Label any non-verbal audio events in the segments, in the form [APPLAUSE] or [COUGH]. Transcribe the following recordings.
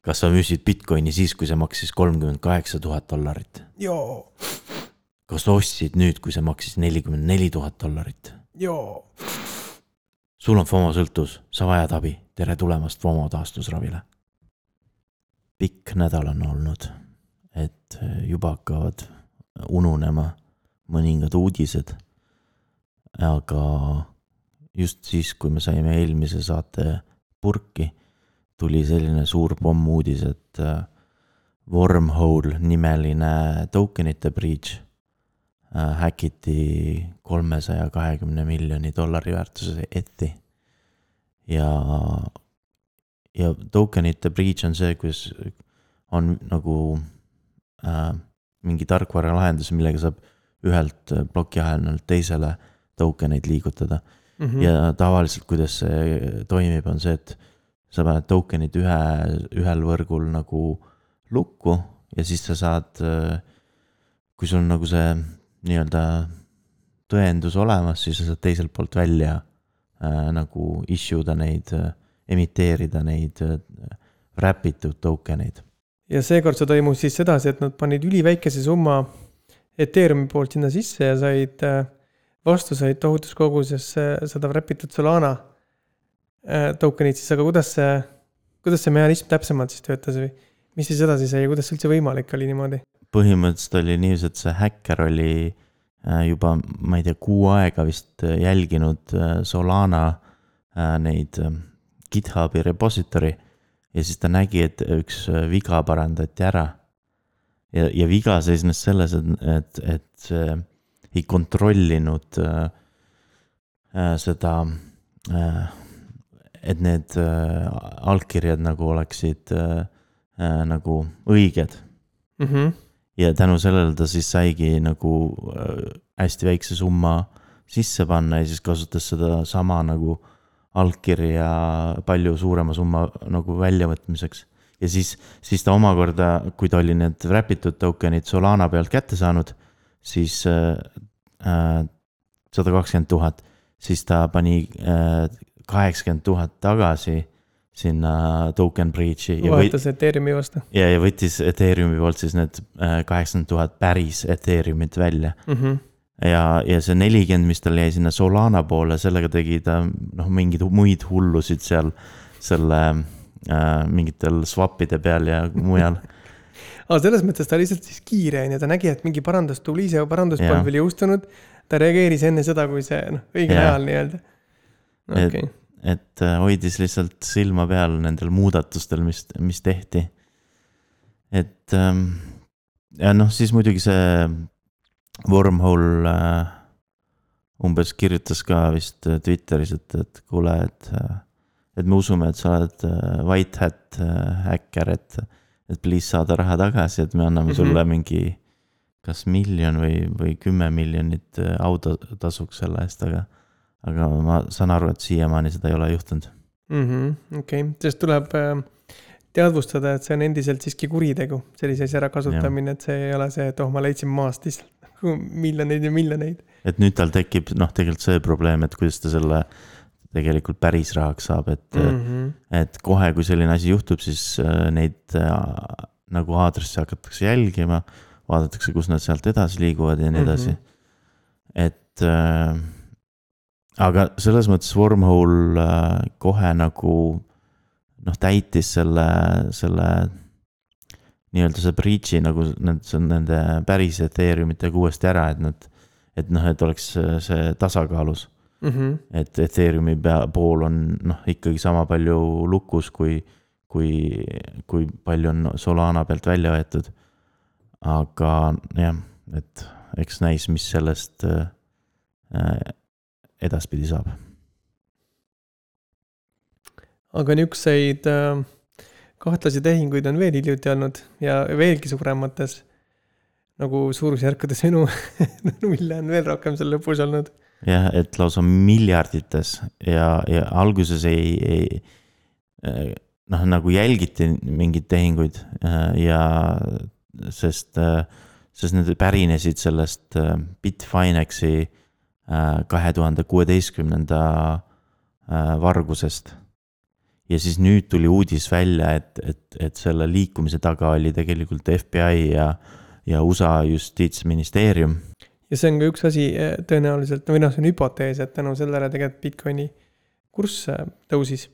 kas sa müüsid Bitcoini siis, kui see maksis kolmkümmend kaheksa tuhat dollarit? kas sa ostsid nüüd, kui see maksis nelikümmend neli tuhat dollarit? joo. sul on FOMO sõltuvus, sa vajad abi, tere tulemast FOMO taastusravile. pikk nädal on olnud, et juba hakkavad ununema mõningad uudised. aga just siis, kui me saime eelmise saate purki, tuli selline suur pommuudis, et äh, Wormhole nimeline tokenite breach äh, häkiti kolmesaja kahekümne miljoni dollari väärtuses ethi. ja, ja tokenite breach on see, kus on nagu äh, mingi tarkvaralahendus, millega saab ühelt plokiahelnalt teisele tokeneid liigutada mm. -hmm. ja tavaliselt, kuidas see toimib, on see, et sa paned tokenid ühe, ühel võrgul nagu lukku ja siis sa saad, kui sul on nagu see nii-öelda tõendus olemas, siis sa saad teiselt poolt välja äh, nagu issue da neid äh,, emiteerida neid äh, wrap itud token eid. ja seekord see toimus siis sedasi, et nad panid üliväikese summa Ethereumi poolt sinna sisse ja said äh, vastuseid tohutus koguses seda wrap itud Solana äh, tokenit siis, aga kuidas see, kuidas see mehhanism täpsemalt siis töötas või mis siis edasi sai ja kuidas see üldse võimalik oli niimoodi? põhimõtteliselt oli niiviisi, et see häkker oli äh, juba, ma ei tea, kuu aega vist äh, jälginud Solana neid GitHubi repository ja siis ta nägi, et üks viga parandati ära. ja, ja viga seisnes selles, et, et, et ei kontrollinud äh, seda äh,, et need äh, allkirjad nagu oleksid äh, äh, nagu õiged mm. -hmm. ja tänu sellele ta siis saigi nagu äh, hästi väikse summa sisse panna ja siis kasutas seda sama nagu allkirja palju suurema summa nagu väljavõtmiseks. ja siis, siis ta omakorda, kui ta oli need wrap itud token'id Solana pealt kätte saanud siis äh, äh, sada kakskümmend tuhat, siis ta pani äh, kaheksakümmend tuhat tagasi sinna token breach'i. vahetas Ethereumi vastu. ja, ja võttis Ethereumi poolt siis need kaheksakümmend tuhat päris Ethereumit välja mm. -hmm. ja, ja see nelikümmend, mis tal jäi sinna Solana poole, sellega tegi ta noh, mingeid muid hullusid seal selle äh, mingitel swap'ide peal ja mujal [LAUGHS] aga selles mõttes ta lihtsalt siis kiire on ju, ta nägi, et mingi parandus tuli, see parandus polnud veel jõustunud. ta reageeris enne seda, kui see noh, õigel ajal nii-öelda okay.. Et, äh, hoidis lihtsalt silma peal nendel muudatustel, mis, mis tehti. et ähm, ja noh, siis muidugi see Wormhole äh, umbes kirjutas ka vist äh, Twitteris, et, et kuule, et, et me usume, et sa oled white hat häkker, et et please saada raha tagasi, et me anname mm -hmm. sulle mingi kas miljon või, või kümme miljonit autotasuks selle eest, aga, aga ma saan aru, et siiamaani seda ei ole juhtunud mm -hmm,. okei okay., sest tuleb äh, teadvustada, et see on endiselt siiski kuritegu, sellise asja ärakasutamine, et see ei ole see, et oh, ma leidsin maast lihtsalt [LAUGHS] miljoneid ja miljoneid. et nüüd tal tekib noh, tegelikult see probleem, et kuidas ta selle tegelikult päris rahaks saab, et mm, -hmm. et kohe, kui selline asi juhtub, siis äh, neid nagu aadresse hakatakse jälgima, vaadatakse, kus nad sealt edasi liiguvad ja nii edasi mm. -hmm. et aga selles mõttes Wormhole äh, kohe nagu noh, täitis selle, selle nii-öelda see breach'i nagu need, see on nende päris Ethereumitega uuesti ära, et nad, et noh, et oleks see tasakaalus mm. -hmm. et Ethereumi pea, pool on noh, ikkagi sama palju lukus, kui, kui, kui palju on Solana pealt välja võetud. aga jah, et eks näis, mis sellest äh, edaspidi saab. aga niisuguseid äh, kahtlasi tehinguid on veel hiljuti olnud ja veelgi suuremates nagu suurusjärkudes minu [LAUGHS] nulle on veel rohkem seal lõpus olnud jah, et lausa miljardites ja, ja alguses ei, ei äh, noh, nagu jälgiti mingeid tehinguid äh, ja sest, äh, sest need pärinesid sellest Bitfinexi kahe tuhande kuueteistkümnenda vargusest. ja siis nüüd tuli uudis välja, et, et, et selle liikumise taga oli tegelikult FBI ja, ja USA justiitsministeerium. ja see on ka üks asi eh, tõenäoliselt, või noh, see on hüpotees, et tänu sellele tegelikult Bitcoini kurss eh, tõusis.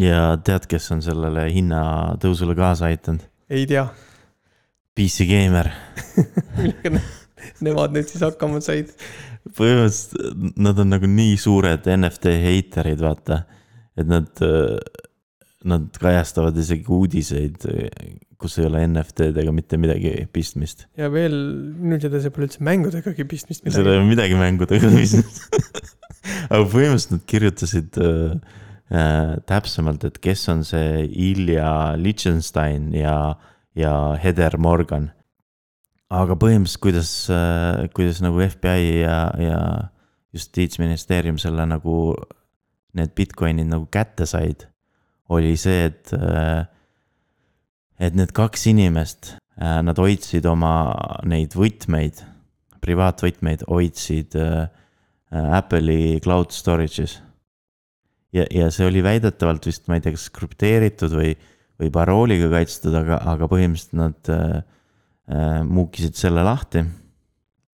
ja tead, kes on sellele hinnatõusule kaasa aidanud? ei tea. PC Gamer [LAUGHS] [LAUGHS] nemad nüüd siis hakkama said? põhimõtteliselt nad on nagu nii suured NFT heiterid, vaata et nad, nad kajastavad isegi uudiseid, kus ei ole NFT-dega mitte midagi pistmist. ja veel nüüd ja see pole üldse mängudegagi pistmist. seal ei ole midagi mängudega pistmist [LAUGHS] aga põhimõtteliselt nad kirjutasid äh, äh, täpsemalt, et kes on see Ilja Lichtenstein ja, ja Heather Morgan. Aga põhimõtteliselt, kuidas äh,, kuidas nagu FBI ja, ja justiitsministeerium selle nagu need Bitcoinid nagu kätte said, oli see, et, äh, et need kaks inimest, äh, nad hoidsid oma neid võtmeid, privaatvõtmeid hoidsid Apple'i cloud storage'is. ja, ja see oli väidetavalt vist, ma ei tea, kas krüpteeritud või, või parooliga kaitstud, aga, aga põhimõtteliselt nad muukisid selle lahti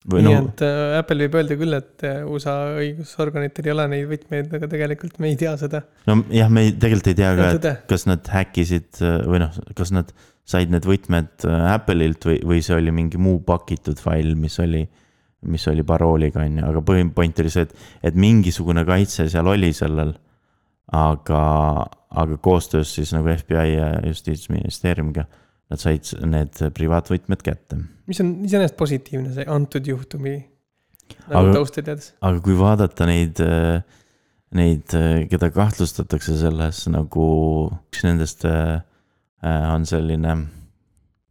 nii no, et äh, Apple võib öelda küll, et äh, USA õigusorganitel ei ole neid võtmeid, aga tegelikult me ei tea seda. no jah, me ei, tegelikult ei tea ka, et kas nad häkkisid äh, või noh, kas nad said need võtmed äh, Apple'ilt või, või see oli mingi muu pakitud fail, mis oli, mis oli parooliga, on ju, aga põhipoint oli see, et, et mingisugune kaitse seal oli sellel. aga, aga koostöös siis nagu FBI ja justiitsministeeriumiga nad said need privaatvõtmed kätte. mis on iseenesest positiivne, see antud juhtumi nagu aga, tausta teades. aga kui vaadata neid, neid, keda kahtlustatakse selles nagu, üks nendest äh, on selline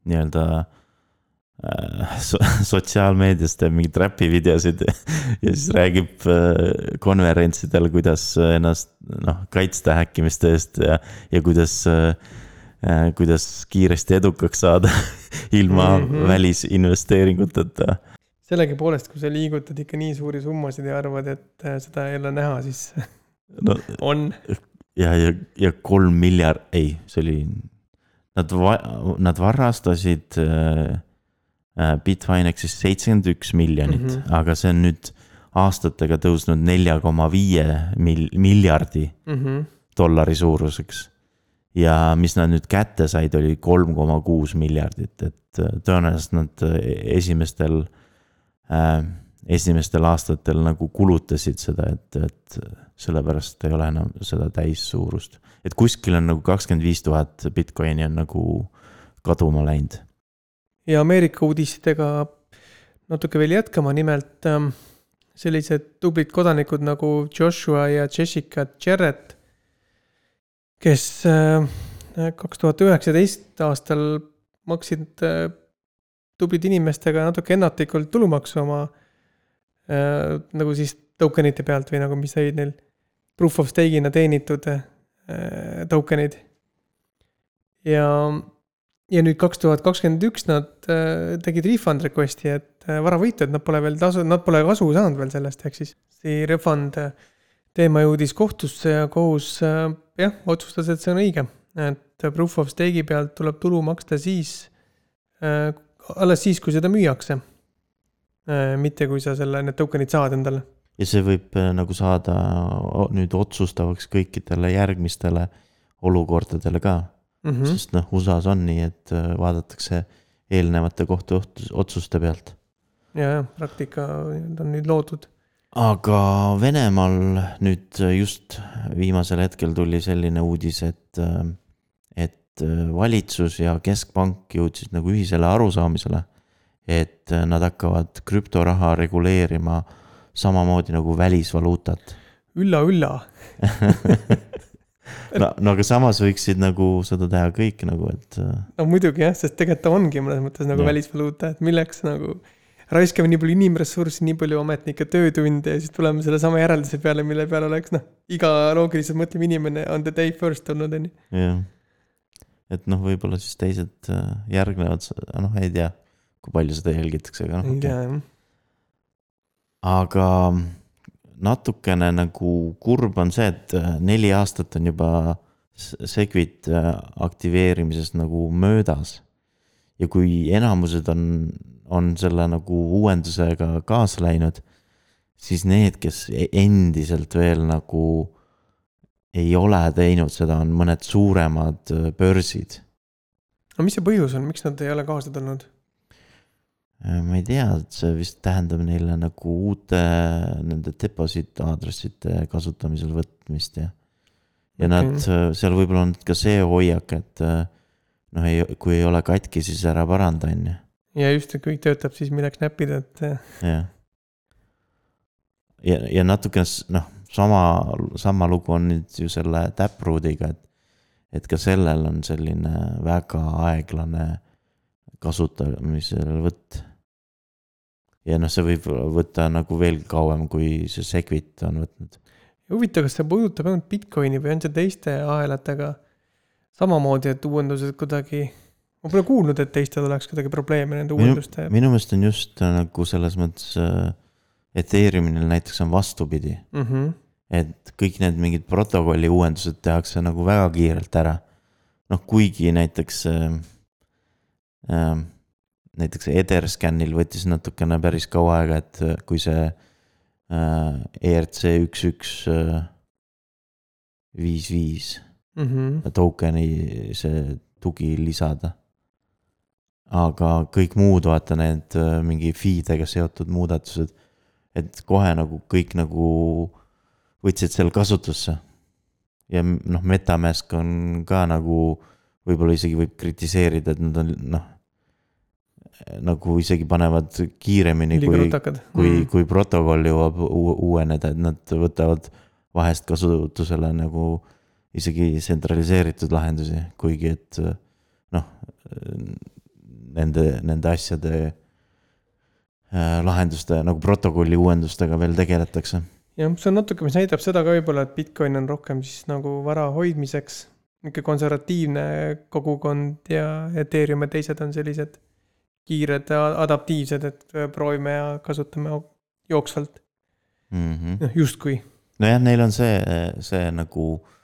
nii-öelda äh, so, [LAUGHS] sotsiaalmeedias teeb mingeid räpivideosid ja siis räägib äh, konverentsidel, kuidas ennast noh, kaitsta häkkimiste eest ja, ja kuidas Äh, kuidas kiiresti edukaks saada [LAUGHS] ilma mm -hmm. välisinvesteeringuteta. sellegipoolest, kui sa liigutad ikka nii suuri summasid ja arvad, et äh, seda ei ole näha, siis no, [LAUGHS] on. ja, ja, ja kolm miljard, ei, see oli, nad, nad varastasid äh, äh Bitfinexist seitsekümmend üks miljonit mm, -hmm. aga see on nüüd aastatega tõusnud nelja koma viie miljardi mm -hmm. dollari suuruseks ja mis nad nüüd kätte said, oli kolm koma kuus miljardit, et äh, tõenäoliselt nad äh, esimestel äh,, esimestel aastatel nagu kulutasid seda, et, et sellepärast ei ole enam seda täissuurust. et kuskil on nagu kakskümmend viis tuhat Bitcoini on nagu kaduma läinud. ja Ameerika uudistega natuke veel jätkama, nimelt ähm, sellised tublid kodanikud nagu Joshua ja Jessica Jarrett kes äh, kaks tuhat üheksateist aastal maksid äh, tublide inimestega natuke ennatlikult tulumaksu oma äh, nagu siis tokenite pealt või nagu, mis olid neil proof of stake'ina teenitud tokenid. ja, ja nüüd kaks tuhat kakskümmend üks nad tegid refund request'i, et varavõitu, et nad pole veel tasu, nad pole kasu saanud veel sellest, ehk siis see refund teema jõudis kohtusse ja kohus jah, otsustas, et see on õige, et proof of stake'i pealt tuleb tulu maksta siis äh,, alles siis, kui seda müüakse äh,. mitte kui sa selle, need token'id saad endale. ja see võib äh, nagu saada nüüd otsustavaks kõikidele järgmistele olukordadele ka mm. -hmm. sest noh, USA-s on nii, et äh, vaadatakse eelnevate kohtuotsuste pealt. ja, ja praktika on nüüd loodud aga Venemaal nüüd just viimasel hetkel tuli selline uudis, et, et valitsus ja keskpank jõudsid nagu ühisele arusaamisele, et nad hakkavad krüptoraha reguleerima samamoodi nagu välisvaluutat. ülla-ülla [LAUGHS] no, no aga samas võiksid nagu seda teha kõik nagu, et. no muidugi jah, sest tegelikult ta ongi mõnes mõttes nagu ja. välisvaluuta, et milleks nagu raiskame nii palju inimressurssi, nii palju ametnike töötunde ja siis tuleme sellesama järelduse peale, mille peale oleks noh, iga loogiliselt mõtlev inimene on the day first olnud, on ju. jah, et noh, võib-olla siis teised äh, järgnevad, noh, ei tea, kui palju seda jälgitakse, aga noh. ei tea jah. aga natukene nagu kurb on see, et äh, neli aastat on juba Segwit äh, aktiveerimisest nagu möödas. Ja kui enamused on, on selle nagu uuendusega kaasa läinud, siis need, kes e- endiselt veel nagu ei ole teinud seda, on mõned suuremad äh, börsid no mis see põhjus on, miks nad ei ole kaasa tulnud? Äh, ma ei tea, see vist tähendab neile nagu uute nende deposit aadressite kasutamisel võtmist ja. ja Okei. nad, seal võib-olla on ka see hoiak, et äh, noh, ei, kui ei ole katki, siis ära paranda, on ju, ja just, et kõik töötab, siis milleks näppida, et eh, jah. ja, ja natukene s- noh, sama, sama lugu on nüüd ju selle Taproot'iga, et, et ka sellel on selline väga aeglane kasutamiselvõtt. ja noh, see võib võtta nagu veel kauem, kui see Segwit on võtnud. huvitav, kas see puudutab ainult Bitcoini või on see teiste ahelatega samamoodi, et uuendused kuidagi, ma pole kuulnud, et teistel oleks kuidagi probleeme nende Minu- uuenduste. minu meelest on just äh, nagu selles mõttes äh, Ethereumil näiteks on vastupidi, Mm -hmm. et kõik need mingid protokolli uuendused tehakse nagu väga kiirelt ära. noh, kuigi näiteks äh, äh, näiteks Etherscanil võttis natukene päris kaua aega, et äh, kui see äh, ERC üks, üks viis, viis Mm -hmm. tokeni see tugi lisada. aga kõik muud, vaata need äh, mingi fee'dega seotud muudatused, et kohe nagu kõik nagu võtsid selle kasutusse. ja noh, Metamask on ka nagu võib-olla isegi võib kritiseerida, et nad on noh, nagu isegi panevad kiiremini kui, kui mm., kui protokoll jõuab uu- uueneda, et nad võtavad vahest kasutusele nagu isegi tsentraliseeritud lahendusi, kuigi et noh, nende, nende asjade äh, lahenduste nagu protokolli uuendustega veel tegeletakse. jah, see on natuke, mis näitab seda ka võib-olla, et Bitcoin on rohkem siis nagu vara hoidmiseks. niisugune konservatiivne kogukond ja Ethereum ja teised on sellised kiired, adaptiivsed, et proovime ja kasutame jooksvalt, Mm -hmm. noh justkui. nojah, neil on see, see nagu äh,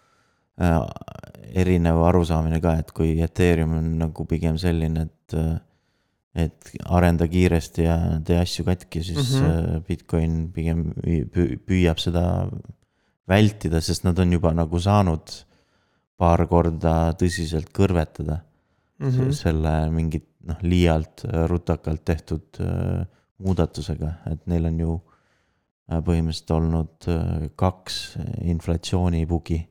erinev arusaamine ka, et kui Ethereum on nagu pigem selline, et äh, et arenda kiiresti ja tee asju katki, siis mm. -hmm. Bitcoin pigem pü- püüab seda vältida, sest nad on juba nagu saanud paar korda tõsiselt kõrvetada mm. -hmm. selle mingit noh, liialt rutakalt tehtud äh, muudatusega, et neil on ju äh, põhimõtteliselt olnud äh, kaks inflatsioonibugi,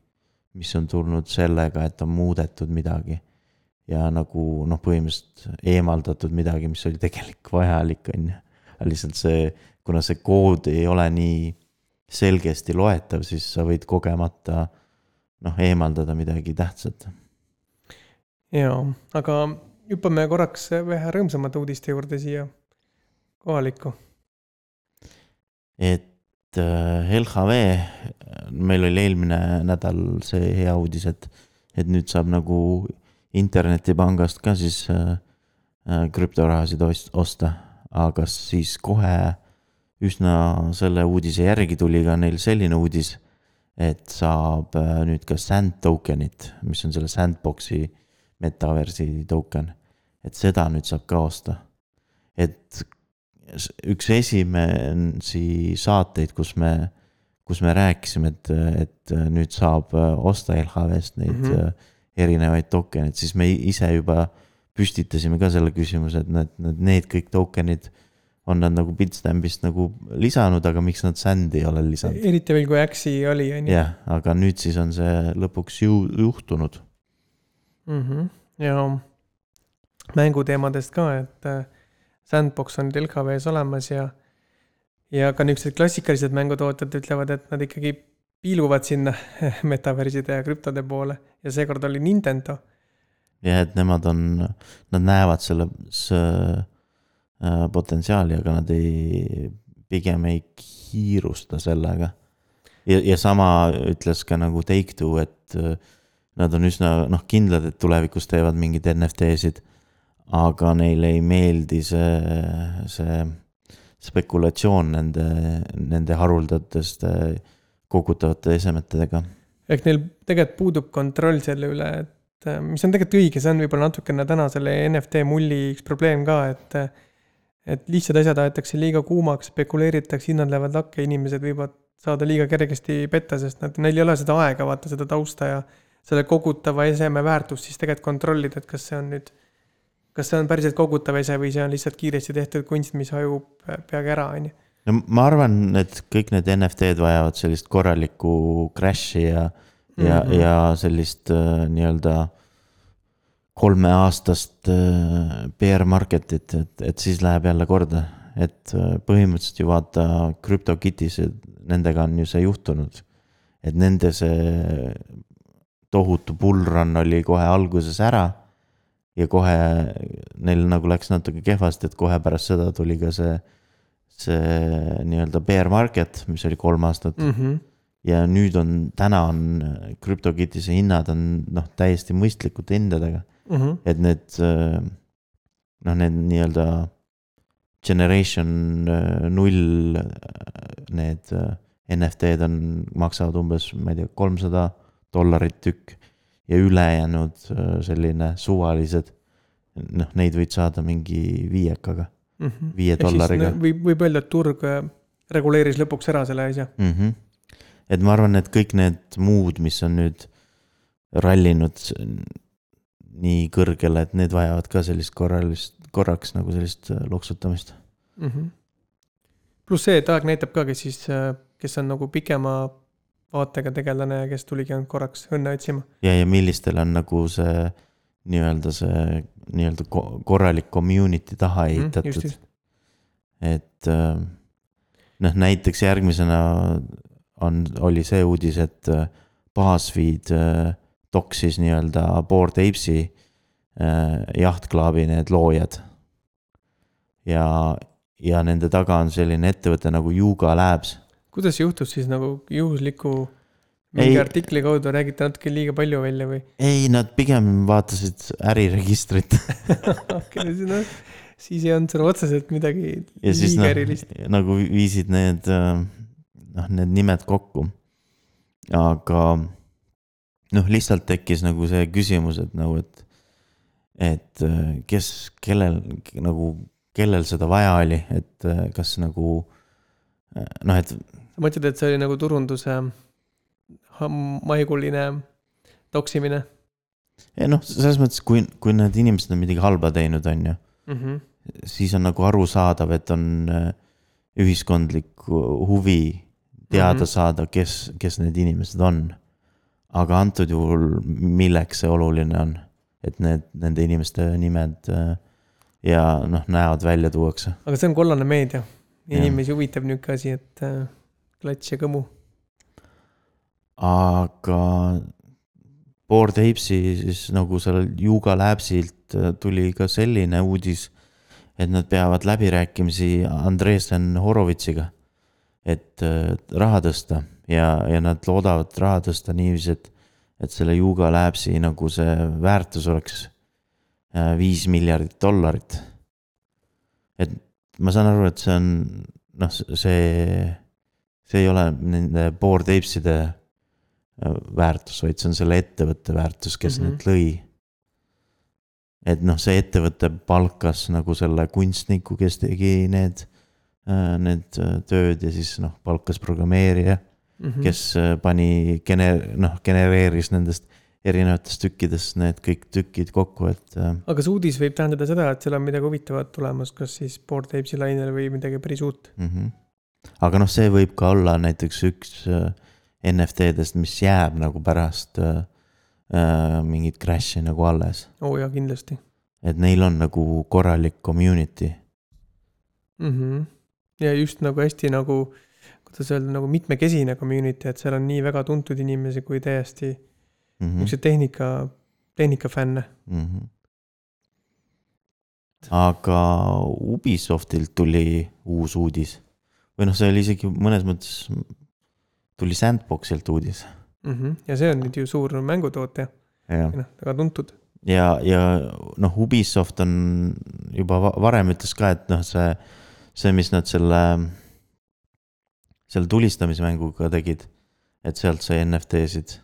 mis on tulnud sellega, et on muudetud midagi. ja nagu noh, põhimõtteliselt eemaldatud midagi, mis oli tegelik vajalik, on ju. lihtsalt see, kuna see kood ei ole nii selgesti loetav, siis sa võid kogemata noh, eemaldada midagi tähtsat jaa, aga hüppame korraks vähe rõõmsamate uudiste juurde siia kohalikku. et äh, LHV, meil oli eelmine nädal see hea uudis, et, et nüüd saab nagu internetipangast ka siis äh, äh, krüptorahasid ost- osta, aga siis kohe üsna selle uudise järgi tuli ka neil selline uudis, et saab nüüd ka sand token'it, mis on selle sandbox'i metaversi token, et seda nüüd saab ka osta. et üks esimesi saateid, kus me, kus me rääkisime, et, et nüüd saab äh, osta LHV-st neid mm. -hmm. erinevaid token'id, siis me ise juba püstitasime ka selle küsimuse, et need, need, need kõik token'id on nad nagu Bitstampist nagu lisanud, aga miks nad Sandi ei ole lisanud? eriti veel, kui Axi oli, on ju. jah, aga nüüd siis on see lõpuks ju juhtunud. Mhm. ja mänguteemadest ka, et äh, Sandbox on nüüd LHV-s olemas ja, ja ka niisugused klassikalised mängutootjad ütlevad, et nad ikkagi piiluvad sinna [LAUGHS] metaverside ja krüptode poole ja seekord oli Nintendo. ja et nemad on, nad näevad selles äh, potentsiaali, aga nad ei, pigem ei kiirusta sellega. ja, ja sama ütles ka nagu Take-Two, et äh, nad on üsna noh, kindlad, et tulevikus teevad mingeid NFT-sid. Aga neile ei meeldi see, see spekulatsioon nende, nende haruldatest kogutavate esemetega. ehk neil tegelikult puudub kontroll selle üle, et äh, mis on tegelikult õige, see on võib-olla natukene täna selle NFT mulli üks probleem ka, et et lihtsad asjad aetakse liiga kuumaks, spekuleeritakse, hinnad lähevad lakke, inimesed võivad saada liiga kergesti petta, sest nad, neil ei ole seda aega vaata seda tausta ja selle kogutava eseme väärtust siis tegelikult kontrollida, et kas see on nüüd, kas see on päriselt kogutav ese või see on lihtsalt kiiresti tehtud kunst, mis hajub peagi ära, on ju no ma arvan, et kõik need NFT-d vajavad sellist korralikku crash'i ja mm, -hmm. ja, ja sellist äh, nii-öelda kolmeaastast äh, bear market'it, et, et siis läheb jälle korda. et äh, põhimõtteliselt ju vaata, CryptoKitties, nendega on ju see juhtunud. et nende see tohutu bullrun oli kohe alguses ära. Ja kohe neil nagu läks natuke kehvasti, et kohe pärast seda tuli ka see see nii-öelda bear market, mis oli kolm aastat mm. -hmm. ja nüüd on, täna on CryptoKittiese hinnad on noh, täiesti mõistlikute hindadega mm. -hmm. et need noh, need nii-öelda generation äh, null, need äh, NFT-d on, maksavad umbes, ma ei tea, kolmsada dollarit tükk. Ja ülejäänud äh, selline suvalised, noh, neid võid saada mingi viiekaga mm -hmm. viie dollariga. võib, võib öelda, et turg äh, reguleeris lõpuks ära selle asja mm. -hmm. et ma arvan, et kõik need muud, mis on nüüd rallinud nii kõrgele, et need vajavad ka sellist korralist, korraks nagu sellist äh, loksutamist mm. -hmm. pluss see, et aeg näitab ka, kes siis, kes on nagu pikema vaatega tegelane kes tuligi ainult korraks õnne otsima. ja, ja millistel on nagu see nii-öelda see nii-öelda korralik community taha mhm, ehitatud mm,. et äh, noh, näiteks järgmisena on, oli see uudis, et äh, BuzzFeed äh, doksis nii-öelda Bored Apes'i jahtklaabi need loojad. ja, ja nende taga on selline ettevõte nagu Yuga Labs. Kuidas juhtus siis nagu juhusliku mingi ei, artikli kaudu räägite natuke liiga palju välja või? ei, nad pigem vaatasid äriregistrit [LAUGHS] okei, noh, siis ei olnud seal otseselt midagi ja liiga no, erilist. nagu viisid need, äh, noh, need nimed kokku. aga noh, lihtsalt tekkis nagu see küsimus, et nagu, et, et äh, kes, kellel nagu, kellel seda vaja oli, et äh, kas nagu noh, et. Mõtled, et see oli nagu turunduse maiguline toksimine. ei noh, selles mõttes, kui, kui need inimesed on midagi halba teinud, on ju mm. -hmm. siis on nagu arusaadav, et on äh, ühiskondlik huvi teada mm -hmm. saada, kes, kes need inimesed on. aga antud juhul, milleks see oluline on, et need, nende inimeste nimed äh, ja noh, näod välja tuuakse. aga see on kollane meedia, inimesi huvitab nihuke asi, et äh, klats ja kõmu aga Bored Apes'i siis nagu sellel Yuga Labsilt äh, tuli ka selline uudis, et nad peavad läbirääkimisi Andresen Horovitsiga, et raha tõsta ja, ja nad loodavad raha tõsta niiviisi, et, et selle Yuga Labsi nagu see väärtus oleks äh, viis miljardit dollarit. et ma saan aru, et see on noh, see, see ei ole nende Bored Apes'ide väärtus, vaid see on selle ettevõtte väärtus, kes mm -hmm. need lõi. et noh, see ettevõte palkas nagu selle kunstniku, kes tegi need, äh, need äh, tööd ja siis noh, palkas programmeerija mm, -hmm. kes äh, pani, gene-, noh, genereeris nendest erinevatest tükkidest need kõik tükid kokku, et. aga see uudis võib tähendada seda, et seal on midagi huvitavat tulemas, kas siis Board Apes'i lainel või midagi päris uut mm. -hmm. Aga noh, see võib ka olla näiteks üks äh, NFT-dest, mis jääb nagu pärast äh, äh, mingit crash'i nagu alles. oo oh, jaa, kindlasti. et neil on nagu korralik community mm. -hmm. ja just nagu hästi nagu, kuidas öelda, nagu mitmekesine community, et seal on nii väga tuntud inimesi kui täiesti mm -hmm. niisuguseid tehnika, tehnikafänne mm. -hmm. aga Ubisoftilt tuli uus uudis või noh, see oli isegi mõnes mõttes tuli Sandboxilt uudis mm. -hmm. ja see on nüüd ju suur mängutootja. noh, väga tuntud. ja, ja noh, Ubisoft on juba varem ütles ka, et noh, see, see, mis nad selle, selle tulistamismänguga tegid, et sealt sai NFT-sid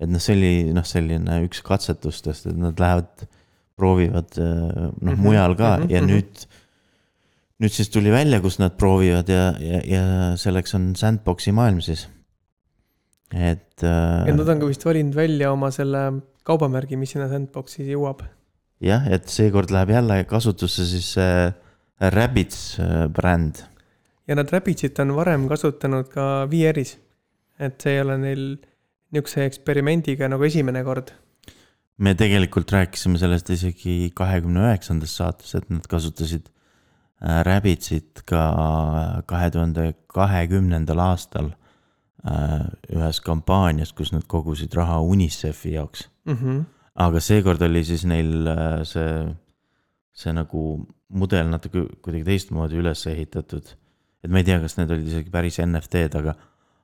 et noh, see oli noh, selline üks katsetustest, et nad lähevad, proovivad noh mm -hmm. mujal ka mm -hmm. ja nüüd. Nüüd siis tuli välja, kus nad proovivad ja, ja, ja selleks on sandbox'i maailm siis. et. ja nad on ka vist valinud välja oma selle kaubamärgi, mis sinna sandbox'i jõuab. jah, et seekord läheb jälle kasutusse siis see Rabbids bränd. ja nad Rabbitsit on varem kasutanud ka VR-is. et see ei ole neil niisuguse eksperimendiga nagu esimene kord. me tegelikult rääkisime sellest isegi kahekümne üheksandas saates, et nad kasutasid äh, Rabbitsit ka kahe tuhande kahekümnendal aastal äh, ühes kampaanias, kus nad kogusid raha UNICEF-i jaoks mm. -hmm. aga seekord oli siis neil äh, see, see nagu mudel natuke kuidagi teistmoodi üles ehitatud. et ma ei tea, kas need olid isegi päris NFT-d, aga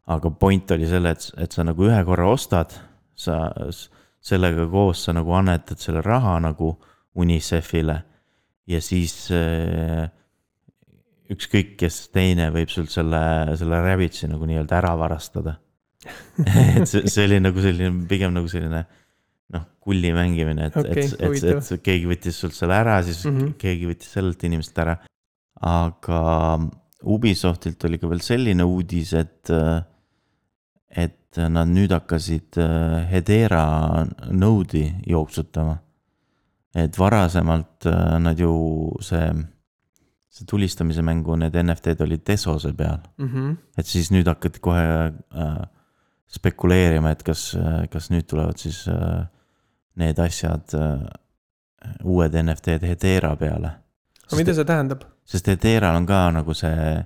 aga point oli selle, et, et sa nagu ühe korra ostad, sa sellega koos sa nagu annetad selle raha nagu UNICEF-ile ja siis äh, ükskõik kes teine võib sult selle, selle Rabbitsi nagu nii-öelda ära varastada [LAUGHS] et see, see oli nagu selline, pigem nagu selline noh, kulli mängimine, et okay,, et, et, et, et keegi võttis sult selle ära, siis mm -hmm. keegi võttis sellelt inimeselt ära. aga Ubisoftilt oli ka veel selline uudis, et et nad nüüd hakkasid äh, Hedera Node'i jooksutama. et varasemalt äh, nad ju see, see tulistamise mängu, need NFT-d olid Tesose peal mm. -hmm. et siis nüüd hakati kohe äh, spekuleerima, et kas, äh, kas nüüd tulevad siis äh, need asjad äh,, uued NFT-d Hedera peale. aga mida see tähendab? sest Hederal on ka nagu see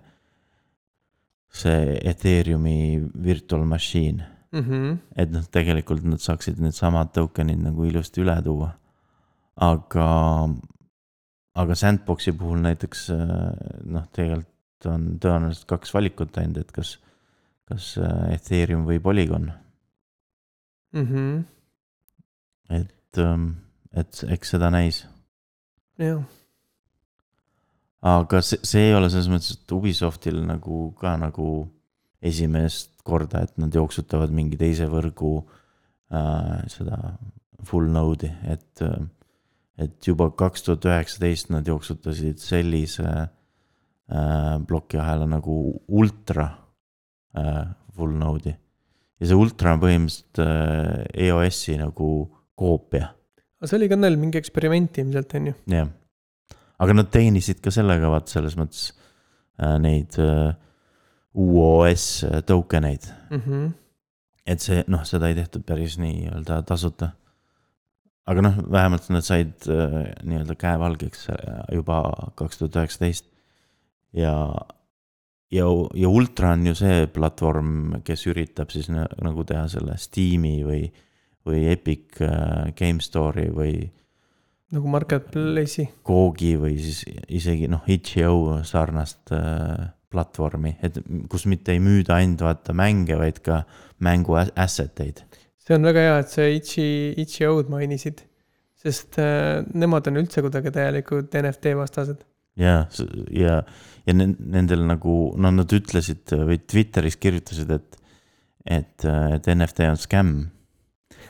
see Ethereumi virtual machine mm. -hmm. et noh, tegelikult nad saaksid needsamad token'id nagu ilusti üle tuua. aga, aga Sandboxi puhul näiteks noh, tegelikult on tõenäoliselt kaks valikut ainult, et kas, kas Ethereum või Polygon mm. -hmm. et, ähm, et eks seda näis. jah aga see, see ei ole selles mõttes, et Ubisoftil nagu ka nagu esimest korda, et nad jooksutavad mingi teise võrgu äh, seda full node'i, et äh,. Et juba kaks tuhat üheksateist nad jooksutasid sellise äh, plokiahela nagu ultra äh, full node'i. ja see ultra on põhimõtteliselt äh, EOS-i nagu koopia. aga see oli ka neil mingi eksperiment ilmselt, on ju? jah aga nad teenisid ka sellega, vaat selles mõttes äh, neid äh, UOS äh, token eid mm. -hmm. et see, noh, seda ei tehtud päris nii-öelda tasuta. Aga noh, vähemalt nad said äh, nii-öelda käevalgeks äh, juba kaks tuhat üheksateist ja, ja, ja Ultra on ju see platvorm, kes üritab siis nagu teha selle Steam'i või, või Epic äh, Game Store'i või nagu marketplace'i. Koogi või siis isegi noh, itš.io sarnast äh, platvormi, et kus mitte ei müüda ainult vaata mänge, vaid ka mängu asset eid. See on väga hea, et sa itši, itš.io-d mainisid, sest äh, nemad on üldse kuidagi täielikult NFT vastased. ja, ja, ja nendel nagu, no nad ütlesid või Twitteris kirjutasid, et, et, et NFT on skämm.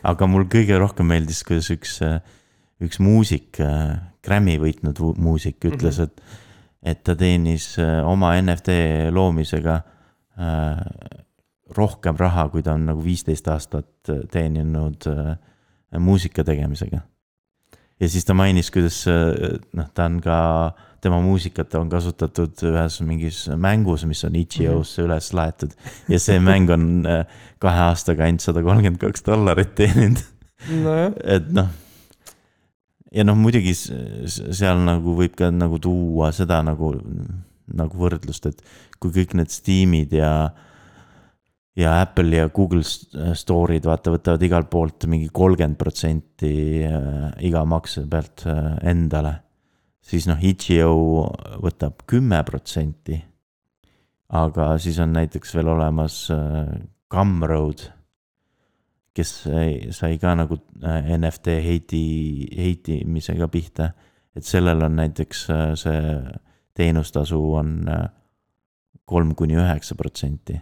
aga mul kõige rohkem meeldis, kuidas üks üks muusik, Grammy võitnud muusik ütles mm, -hmm. et, et ta teenis äh, oma NFT loomisega äh, rohkem raha, kui ta on nagu viisteist aastat äh, teeninud äh, muusika tegemisega. ja siis ta mainis, kuidas noh, ta on ka, tema muusikat on kasutatud ühes mingis mängus, mis on itš.io-sse mm -hmm. üles laetud. ja see mäng on äh, kahe aastaga ainult sada kolmkümmend kaks dollarit teeninud no. et noh ja noh, muidugi seal nagu võib ka nagu tuua seda nagu, nagu võrdlust, et kui kõik need Steamid ja, ja Apple ja Google Store'id vaata, võtavad igalt poolt mingi kolmkümmend protsenti äh, iga makse pealt äh, endale. siis noh, itš.io võtab kümme protsenti. aga siis on näiteks veel olemas äh, Gumroad kes sai ka nagu äh, NFT heiti, heitimisega pihta. et sellel on näiteks äh, see teenustasu on äh, kolm kuni üheksa protsenti.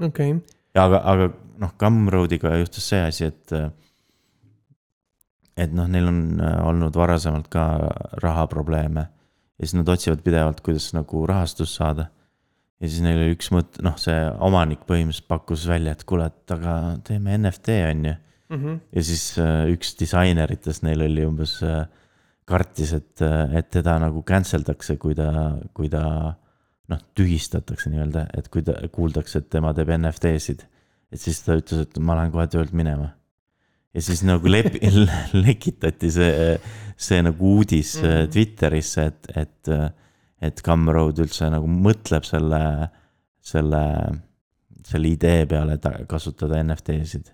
Okei okay., aga, aga noh, Gumroadiga juhtus see asi, et. et noh, neil on äh, olnud varasemalt ka rahaprobleeme ja siis nad otsivad pidevalt, kuidas nagu rahastust saada. ja siis neil oli üks mõte, noh, see omanik põhimõtteliselt pakkus välja, et kuule, et aga teeme NFT on ju. -hmm. ja siis äh, üks disaineritest neil oli umbes äh, kartis, et, et teda nagu cancel dakse, kui ta, kui ta noh, tühistatakse nii-öelda, et kui ta kuuldakse, et tema teeb NFT-sid et siis ta ütles, et ma lähen kohe töölt minema. ja siis nagu lep- [LAUGHS] lekitati see, see nagu uudis mm -hmm. Twitterisse, et, et, et Gumroad üldse nagu mõtleb selle, selle, selle idee peale kasutada NFT-sid.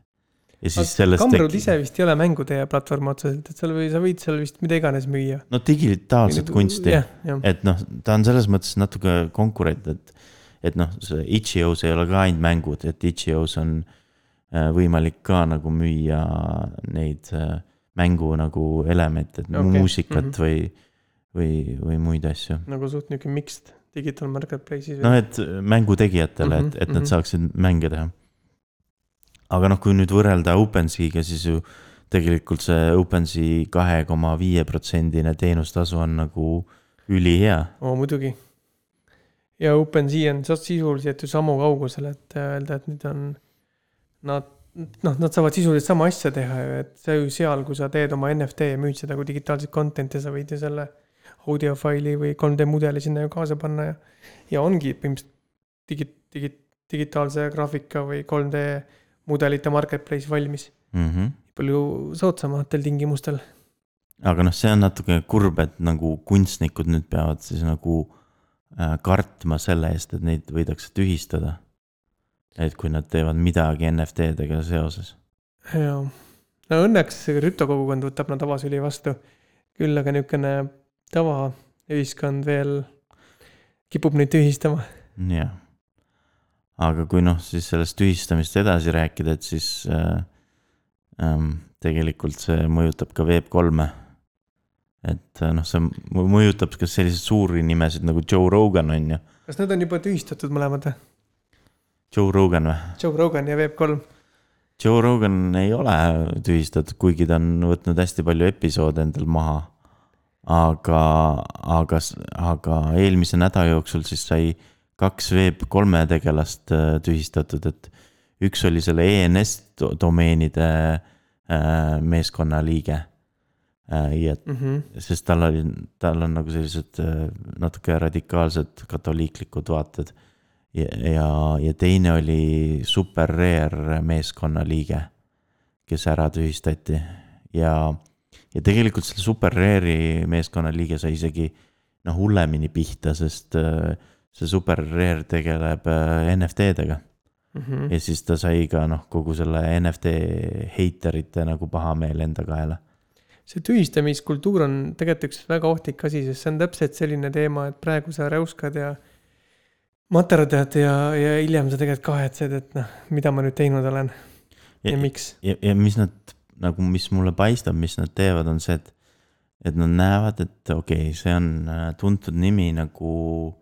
Ja siis sellest. Gumroad ise vist ei ole mängude platvorm otseselt, et seal või sa võid seal vist mida iganes müüa. no digitaalset kunsti, et noh, ta on selles mõttes natuke konkurent, et et noh, see itš.io-s ei ole ka ainult mängud, et itš.io-s on äh, võimalik ka nagu müüa neid äh, mängu nagu elemente, et okay. muusikat mm -hmm. või, või, või muid asju. nagu suht nihuke mixed digital marketplace'is. noh, et mängutegijatele mm, -hmm, et, et mm -hmm. nad mhm. saaksid mänge teha. Aga noh, kui nüüd võrrelda OpenSeaga, siis ju tegelikult see OpenSea kahe koma viie protsendine teenustasu on nagu ülihea. oo, muidugi ja OpenSea on sisuliselt ju samu kaugusel, et öelda, et nüüd on nad, noh, nad saavad sisuliselt sama asja teha ju, et see ju seal, kui sa teed oma NFT ja müüd seda kui digitaalset content'i, sa võid ju selle audiofaili või 3D mudeli sinna ju kaasa panna ja, ja ongi põhimõtteliselt digi, digi, digitaalse graafika või 3D mudelite marketplace valmis mm. -hmm. palju soodsamatel tingimustel. aga noh, see on natuke kurb, et nagu kunstnikud nüüd peavad siis nagu Äh, kartma selle eest, et neid võidakse tühistada. et kui nad teevad midagi NFT-dega seoses. jaa, no õnneks krüptokogukond võtab nad avasüli vastu. küll aga niisugune tavaühiskond veel kipub neid tühistama. jah, aga kui noh, siis sellest tühistamist edasi rääkida, et siis äh, ähm, tegelikult see mõjutab ka Web3-e et äh, noh, see mõjutab ka selliseid suuri nimesid nagu Joe Rogan on ju. kas need on juba tühistatud mõlemad või? Joe Rogan või? Joe Rogan ja Web3. Joe Rogan ei ole tühistatud, kuigi ta on võtnud hästi palju episoode endal maha. aga, aga, aga eelmise nädala jooksul siis sai kaks Web3 tegelast äh, tühistatud, et üks oli selle ENS domeenide äh, meeskonna liige ja mm, -hmm. sest tal oli, tal on nagu sellised äh, natuke radikaalsed katoliiklikud vaated. ja, ja, ja teine oli super rare meeskonna liige, kes ära tühistati ja, ja tegelikult selle super rare'i meeskonna liige sai isegi noh, hullemini pihta, sest äh, see super rare tegeleb NFT-dega mm. -hmm. ja siis ta sai ka noh, kogu selle NFT heiterite nagu pahameel enda kaela see tühistamiskultuur on tegelikult üks väga ohtlik asi, sest see on täpselt selline teema, et praegu sa räuskad ja materdad ja, ja hiljem sa tegelikult kahetsed, et noh, mida ma nüüd teinud olen ja, ja miks. ja, ja mis nad nagu, mis mulle paistab, mis nad teevad, on see, et, et nad näevad, et okei okay,, see on äh, tuntud nimi nagu, äh,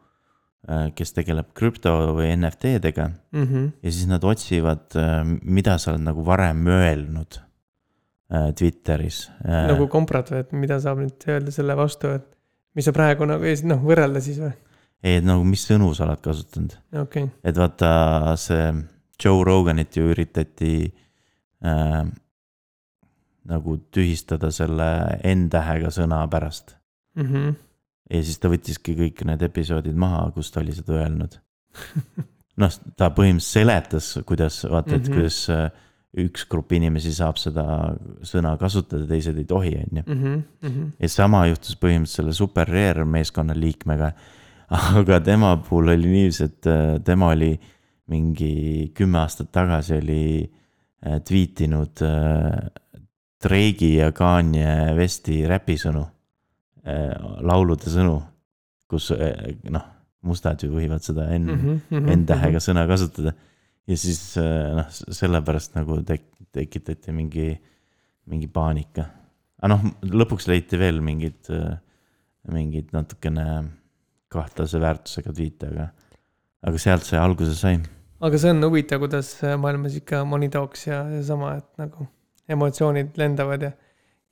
kes tegeleb krüpto või NFT-dega mm. -hmm. ja siis nad otsivad, äh, mida sa oled nagu varem öelnud Äh, Twitteris. Äh, nagu komprad või, et mida saab nüüd öelda selle vastu, et mis sa praegu nagu, noh, võrrelda siis või? ei, et nagu mis sõnu sa oled kasutanud okay.. et vaata, see Joe Roganit ju üritati äh, nagu tühistada selle N-tähega sõna pärast mm. -hmm. Ja siis ta võttiski kõik need episoodid maha, kus ta oli seda öelnud noh, ta põhimõtteliselt seletas, kuidas, vaata, et mm -hmm. kuidas äh, üks grupp inimesi saab seda sõna kasutada, teised ei tohi, on ju. Mhm, mhm. ja sama juhtus põhimõtteliselt selle super rare meeskonna liikmega. aga tema puhul oli niiviisi, et äh, tema oli mingi kümme aastat tagasi oli äh, tweetinud äh, Drake'i ja Kanye Westi räpisõnu, laulude sõnu, kus noh, mustad ju võivad seda N mm, -hmm, N-tähega mm -hmm. sõna kasutada ja siis äh, noh, sellepärast nagu tek-, tekitati mingi, mingi paanika. aga noh, lõpuks leiti veel mingid, äh, mingid natukene kahtlase väärtusega tweet'e, aga, aga sealt see alguse sai. aga see on huvitav, kuidas maailmas ikka money talks ja seesama, et nagu emotsioonid lendavad ja,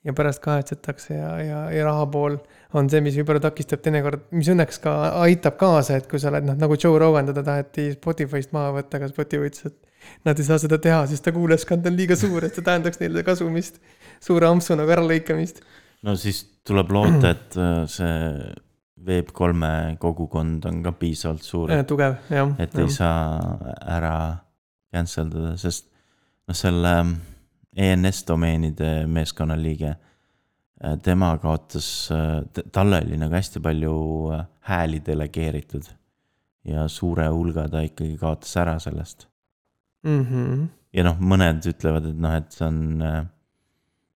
ja pärast kahetsetakse ja, ja, ja raha pool on see, mis võib-olla takistab teinekord, mis õnneks ka aitab kaasa, et kui sa oled noh, nagu Joe Rogan, teda taheti Spotify'st maha võtta, aga Spotify ütles, et nad ei saa seda teha, sest ta kuulajaskond on liiga suur, et see tähendaks neile kasumist, suure ampsu nagu äralõikamist. no siis tuleb loota, et äh, see Web3 kogukond on ka piisavalt suur, tugev, jah. et ei saa ära cancel dada, sest noh, selle ENS domeenide meeskonna liige, tema kaotas, talle oli nagu hästi palju äh, hääli delegeeritud. ja suure hulga ta ikkagi kaotas ära sellest mm. -hmm. ja noh, mõned ütlevad, et noh, et see on äh,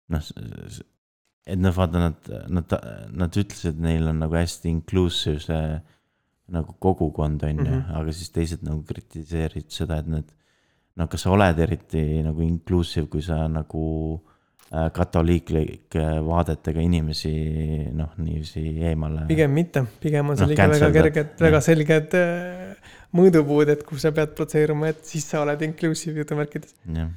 noh, et noh, vaata nad, nad, nad ütlesid, et neil on nagu hästi inclusive see nagu kogukond on ju, Mhm. aga siis teised nagu kritiseerisid seda, et need. No kas sa oled eriti nagu inclusive, kui sa nagu äh, katoliiklike vaadetega inimesi noh, niiviisi eemale. pigem mitte, pigem on seal Noh, ikka väga kerged, väga selged äh, mõõdupuud, et kus sa pead platseeruma, et siis sa oled inclusive jutumärkides. jah,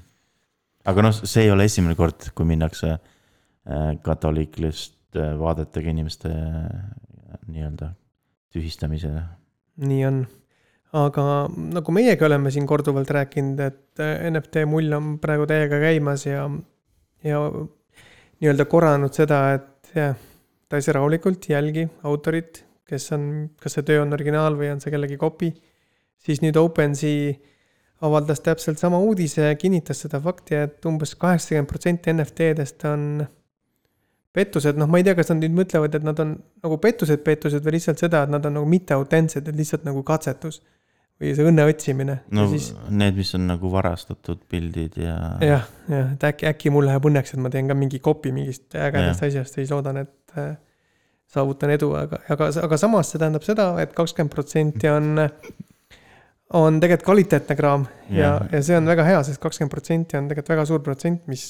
aga noh, see ei ole esimene kord, kui minnakse äh, katoliiklist äh, vaadetega inimeste äh, nii-öelda tühistamisele. nii on. Aga nagu meiegi oleme siin korduvalt rääkinud, et äh, NFT mull on praegu täiega käimas ja, ja nii-öelda korranud seda, et jah, täitsa rahulikult jälgi autorit, kes on, kas see töö on originaal või on see kellegi copy. siis nüüd OpenSea avaldas täpselt sama uudise ja kinnitas seda fakti, et umbes kaheksakümmend protsenti NFT-dest on pettused, noh, ma ei tea, kas nad nüüd mõtlevad, et nad on nagu pettused, pettused või lihtsalt seda, et nad on nagu mitteautentsed, et lihtsalt nagu katsetus või see õnne otsimine no ja siis need, mis on nagu varastatud pildid ja. jah, jah, et äkki, äkki mul läheb õnneks, et ma teen ka mingi copy mingist ägedast asjast ja siis loodan, et äh, saavutan edu, aga, aga, aga samas see tähendab seda et, et kakskümmend protsenti on, on tegelikult kvaliteetne kraam ja, ja ja see on väga hea, sest kakskümmend protsenti on tegelikult väga suur protsent, mis,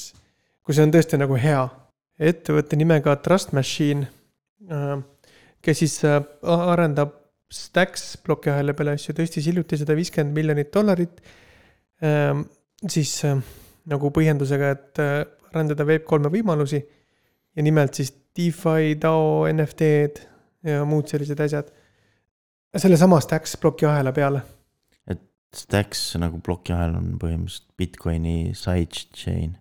kui see on tõesti nagu hea. ettevõtte nimega Trust Machine, kes siis äh, arendab Stacks plokiahela peale asju, tõstis hiljuti sada viiskümmend miljonit dollarit ähm, siis äh, nagu põhjendusega, et äh, arendada Web3-e võimalusi ja nimelt siis DeFi, DAO, NFT-d ja muud sellised asjad. sellesama Stacks plokiahela peale. Stacks nagu plokiahel on põhimõtteliselt Bitcoini sidechain,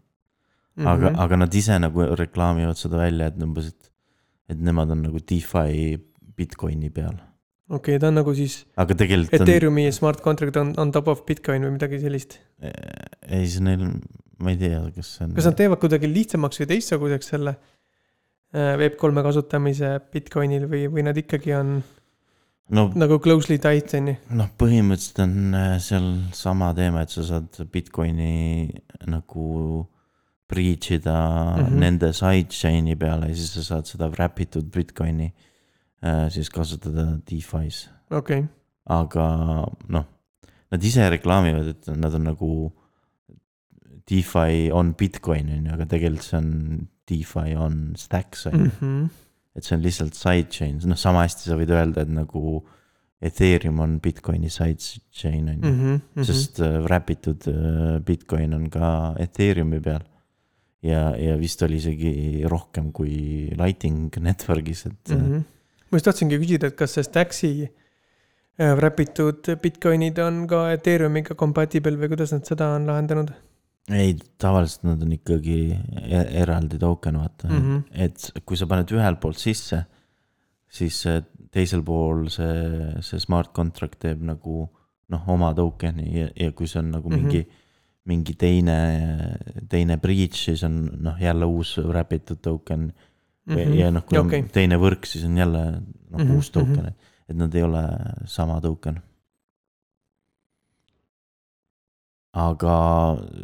aga, aga nad ise nagu reklaamivad seda välja, et umbes, et, et nemad on nagu DeFi Bitcoini peal. okei, ta on nagu siis aga tegelikult on, Ethereumi smart contract on on top of Bitcoin või midagi sellist. ei, see neil on, ma ei tea, kas see on. kas nad teevad kuidagi lihtsamaks või teistsuguseks selle äh, Web3-e kasutamise Bitcoinil või, või nad ikkagi on no nagu closely tied on ju? noh, põhimõtteliselt on äh, seal sama teema, et sa saad Bitcoini nagu breach ida mm. -hmm. nende sidechain'i peale ja siis sa saad seda wrap itud Bitcoini äh, siis kasutada DeFi's. okei okay., aga noh, nad ise reklaamivad, et nad on nagu DeFi on Bitcoin on ju, aga tegelikult see on DeFi on Stacks on ju mm., -hmm. et see on lihtsalt sidechain, noh, sama hästi sa võid öelda, et nagu Ethereum on Bitcoini sidechain on ju -hmm. -hmm. sest äh, wrap itud äh, Bitcoin on ka Ethereumi peal. ja, ja vist oli isegi rohkem kui Lightning Network'is, et mm. -hmm. Ma just tahtsingi küsida, et kas see Staxi äh, wrap itud Bitcoinid on ka Ethereumiga compatible või kuidas nad seda on lahendanud ei, tavaliselt nad on ikkagi e- eraldi token, vaata mm. mm? -hmm. et kui sa paned ühelt poolt sisse, siis teisel pool see, see smart contract teeb nagu noh, oma token'i ja, ja kui see on nagu Mhm. mingi mm, -hmm. mingi teine, teine breach, siis on noh, jälle uus wrap itud token mm. Mm -hmm. ja noh, kui okay. okei on, teine võrk, siis on jälle noh mm -hmm. uus token mhm. mm, -hmm. et nad ei ole sama token. aga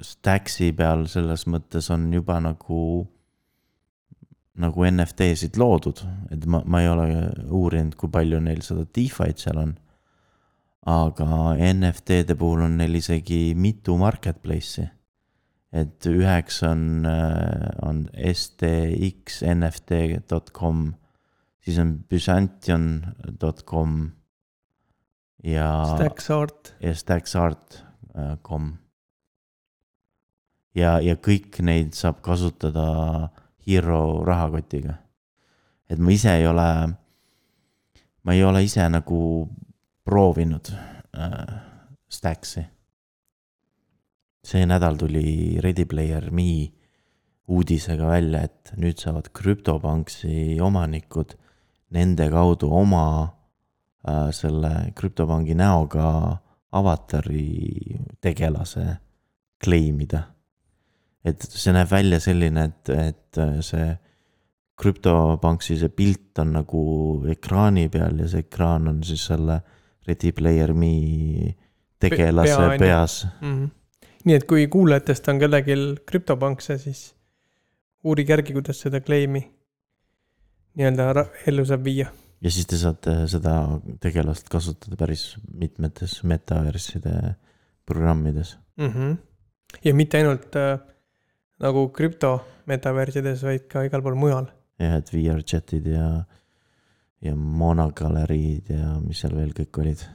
Staxi peal selles mõttes on juba nagu, nagu NFT-sid loodud, et ma, ma ei ole uurinud, kui palju neil seda DeFi'd seal on. aga NFT-de puhul on neil isegi mitu marketplace'i. Et üheks on, on stxnft.com, siis on byzantion.com ja Stacks Art, ja Stacksart äh, kom. ja, ja kõik neid saab kasutada Hero rahakotiga. et ma ise ei ole, ma ei ole ise nagu proovinud äh, Stacks'i. See nädal tuli Ready Player Me uudisega välja, et nüüd saavad krüptopanksi omanikud nende kaudu oma äh, selle krüptopangi näoga avatari tegelase claim ida. et see näeb välja selline, et, et äh, see krüptopanksi see pilt on nagu ekraani peal ja see ekraan on siis selle Ready Player Me tegelase pea, on ju. peas. mm. -hmm. Nii et kui kuulajatest on kellelgi krüptopankse, siis uurige järgi, kuidas seda claim'i nii-öelda ellu saab viia. ja siis te saate seda tegelast kasutada päris mitmetes metaverside programmides. mm. -hmm. ja mitte ainult äh, nagu krüpto metaversides, vaid ka igal pool mujal. jah, et VR chat'id ja, ja monogaleriid ja mis seal veel kõik olid.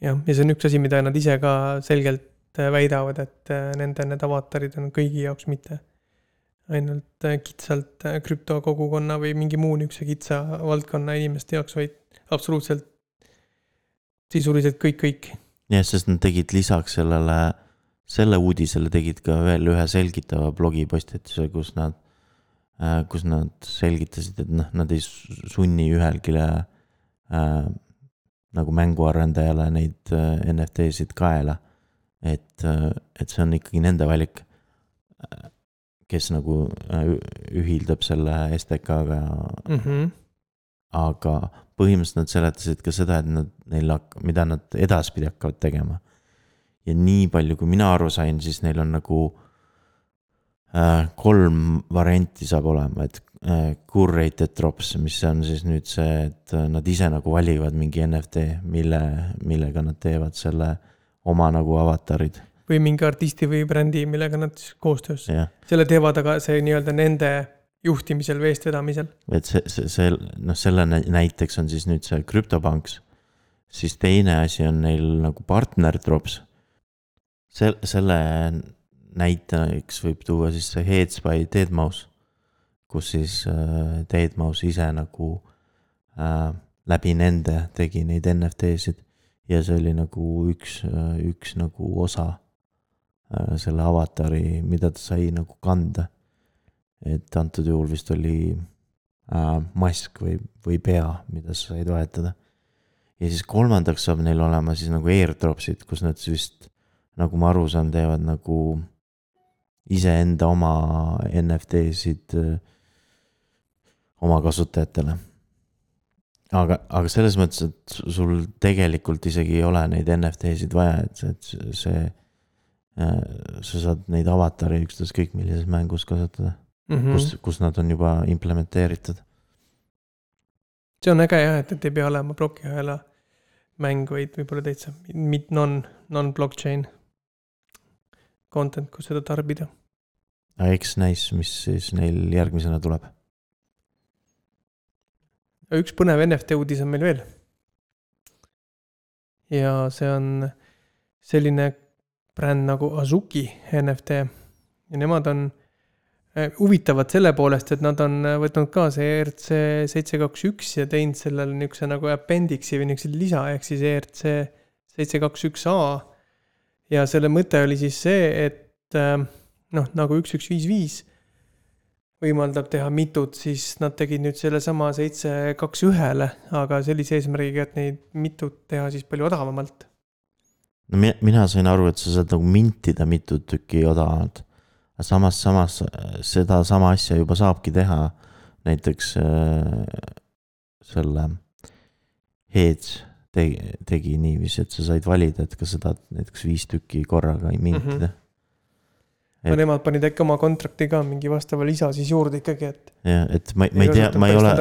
jah, ja see on üks asi, mida nad ise ka selgelt äh, väidavad, et äh, nende need avatarid on kõigi jaoks, mitte ainult äh, kitsalt krüptokogukonna või mingi muu niisuguse kitsa valdkonna inimeste jaoks, vaid absoluutselt sisuliselt kõik, kõik. jah, sest nad tegid lisaks sellele, selle uudisele tegid ka veel ühe selgitava blogipostituse, kus nad, kus nad selgitasid, et noh, nad ei su- sunni ühelgi äh, nagu mänguarendajale neid NFT-sid kaela. et, et see on ikkagi nende valik, kes nagu äh, ühildab selle STK-ga Mm -hmm. aga põhimõtteliselt nad seletasid ka seda, et nad, neil mida nad edaspidi hakkavad tegema. ja nii palju, kui mina aru sain, siis neil on nagu äh, kolm varianti saab olema, et äh, curated drops, mis on siis nüüd see, et äh, nad ise nagu valivad mingi NFT, mille, millega nad teevad selle oma nagu avatarid, või mingi artisti või brändi, millega nad koostöös, jah. selle teevad, aga see nii-öelda nende juhtimisel või eestvedamisel. et see, see, see noh, selle nä- näiteks on siis nüüd see CryptoPunks. siis teine asi on neil nagu partner drops. sel-, selle näiteks võib tuua siis see Heads by Deadmau5, kus siis äh, Deadmau5 ise nagu äh, läbi nende tegi neid NFT-sid ja see oli nagu üks, üks nagu osa äh, selle avatari, mida ta sai nagu kanda. et antud juhul vist oli äh, mask või, või pea, mida sa said vahetada. ja siis kolmandaks saab neil olema siis nagu airdropsid, kus nad vist, nagu ma aru saan, teevad nagu iseenda oma NFT-sid äh, oma kasutajatele. aga, aga selles mõttes, et sul tegelikult isegi ei ole neid NFT-sid vaja, et et see äh, sa saad neid avatare ükstaskõik millises mängus kasutada Mm mm., -hmm. kus, kus nad on juba implementeeritud. see on äge jah, et, et ei pea olema plokiahela mäng, vaid võib-olla täitsa mit-, non, non-blockchain content, kus seda tarbida. eks näis, mis siis neil järgmisena tuleb. Üks põnev NFT uudis on meil veel. ja see on selline bränd nagu Azuki NFT ja nemad on äh, huvitavad selle poolest, et nad on äh, võtnud kaasa ERC seitse kaks üks ja teinud sellele niisuguse nagu appendix'i või niisuguse lisa ehk siis ERC seitse kaks üks A. ja selle mõte oli siis see, et äh, noh, nagu üks, üks, viis, viis võimaldab teha mitut, siis nad tegid nüüd sellesama seitse kaks ühele, aga sellise eesmärgiga, et neid mitut teha siis palju odavamalt. no mina, mina sain aru, et sa saad nagu mintida mitu tükki odavamalt. aga samas, samas sedasama asja juba saabki teha näiteks äh, selle Heads tegi, tegi niiviisi, et sa said valida, et kas sa tahad näiteks viis tükki korraga mintida. aga Et- nemad panid äkki oma kontrakti ka mingi vastava lisa siis juurde ikkagi, et. jah, et ma, ma ei tea, ma ei ole,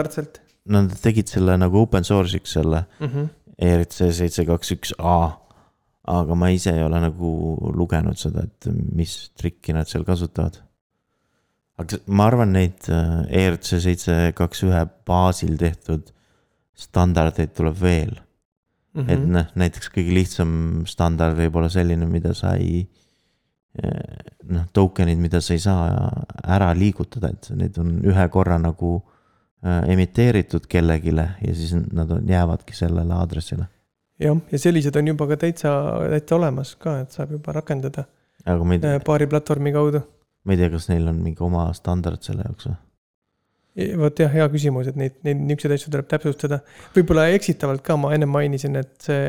nad tegid selle nagu open source'iks selle mm. -hmm. ERC seitse kaks üks A. aga ma ise ei ole nagu lugenud seda, et mis trikki nad seal kasutavad. aga ma arvan, neid äh, ERC seitse kaks ühe baasil tehtud standardeid tuleb veel. Mhm. et noh, näiteks kõige lihtsam standard võib olla selline, mida sa ei. noh, token'id, mida sa ei saa ära liigutada, et need on ühe korra nagu äh, emiteeritud kellelegi ja siis nad on, jäävadki sellele aadressile. jah, ja sellised on juba ka täitsa, täitsa olemas ka, et saab juba rakendada aga ma ei tea äh,, paari platvormi kaudu. ma ei tea, kas neil on mingi oma standard selle jaoks või? vot jah, hea küsimus, et neid, neid niisuguseid asju tuleb täpsustada. võib-olla eksitavalt ka ma ennem mainisin, et see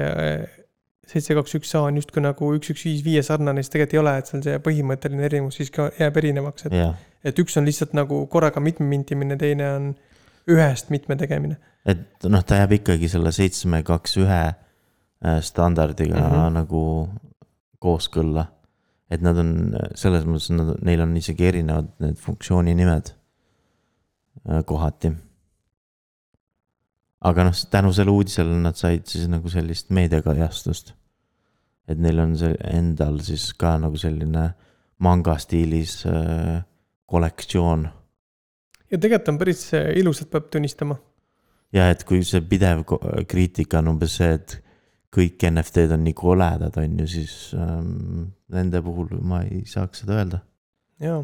seitse, kaks, üks A on justkui nagu üks, üks, viis, viie sarnane, siis tegelikult ei ole, et seal see põhimõtteline erinevus siiski jääb erinevaks, et, jah, et üks on lihtsalt nagu korraga mitme mintimine, teine on ühest mitme tegemine. et noh, ta jääb ikkagi selle seitsme, kaks, ühe äh, standardiga mm. -hmm. nagu kooskõlla. et nad on selles mõttes, nad, neil on isegi erinevad need funktsiooni nimed äh, kohati. aga noh, tänu selle uudisele nad said siis nagu sellist meediakajastust. Et neil on see endal siis ka nagu selline manga stiilis äh, kollektsioon ja tegelikult on päris äh, ilusad, peab tunnistama. ja et kui see pidev kriitika on umbes see, et kõik NFT-d on nii koledad, on ju, siis ähm, nende puhul ma ei saaks seda öelda. jaa,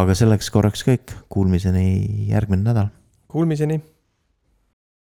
aga selleks korraks kõik, kuulmiseni järgmine nädal. kuulmiseni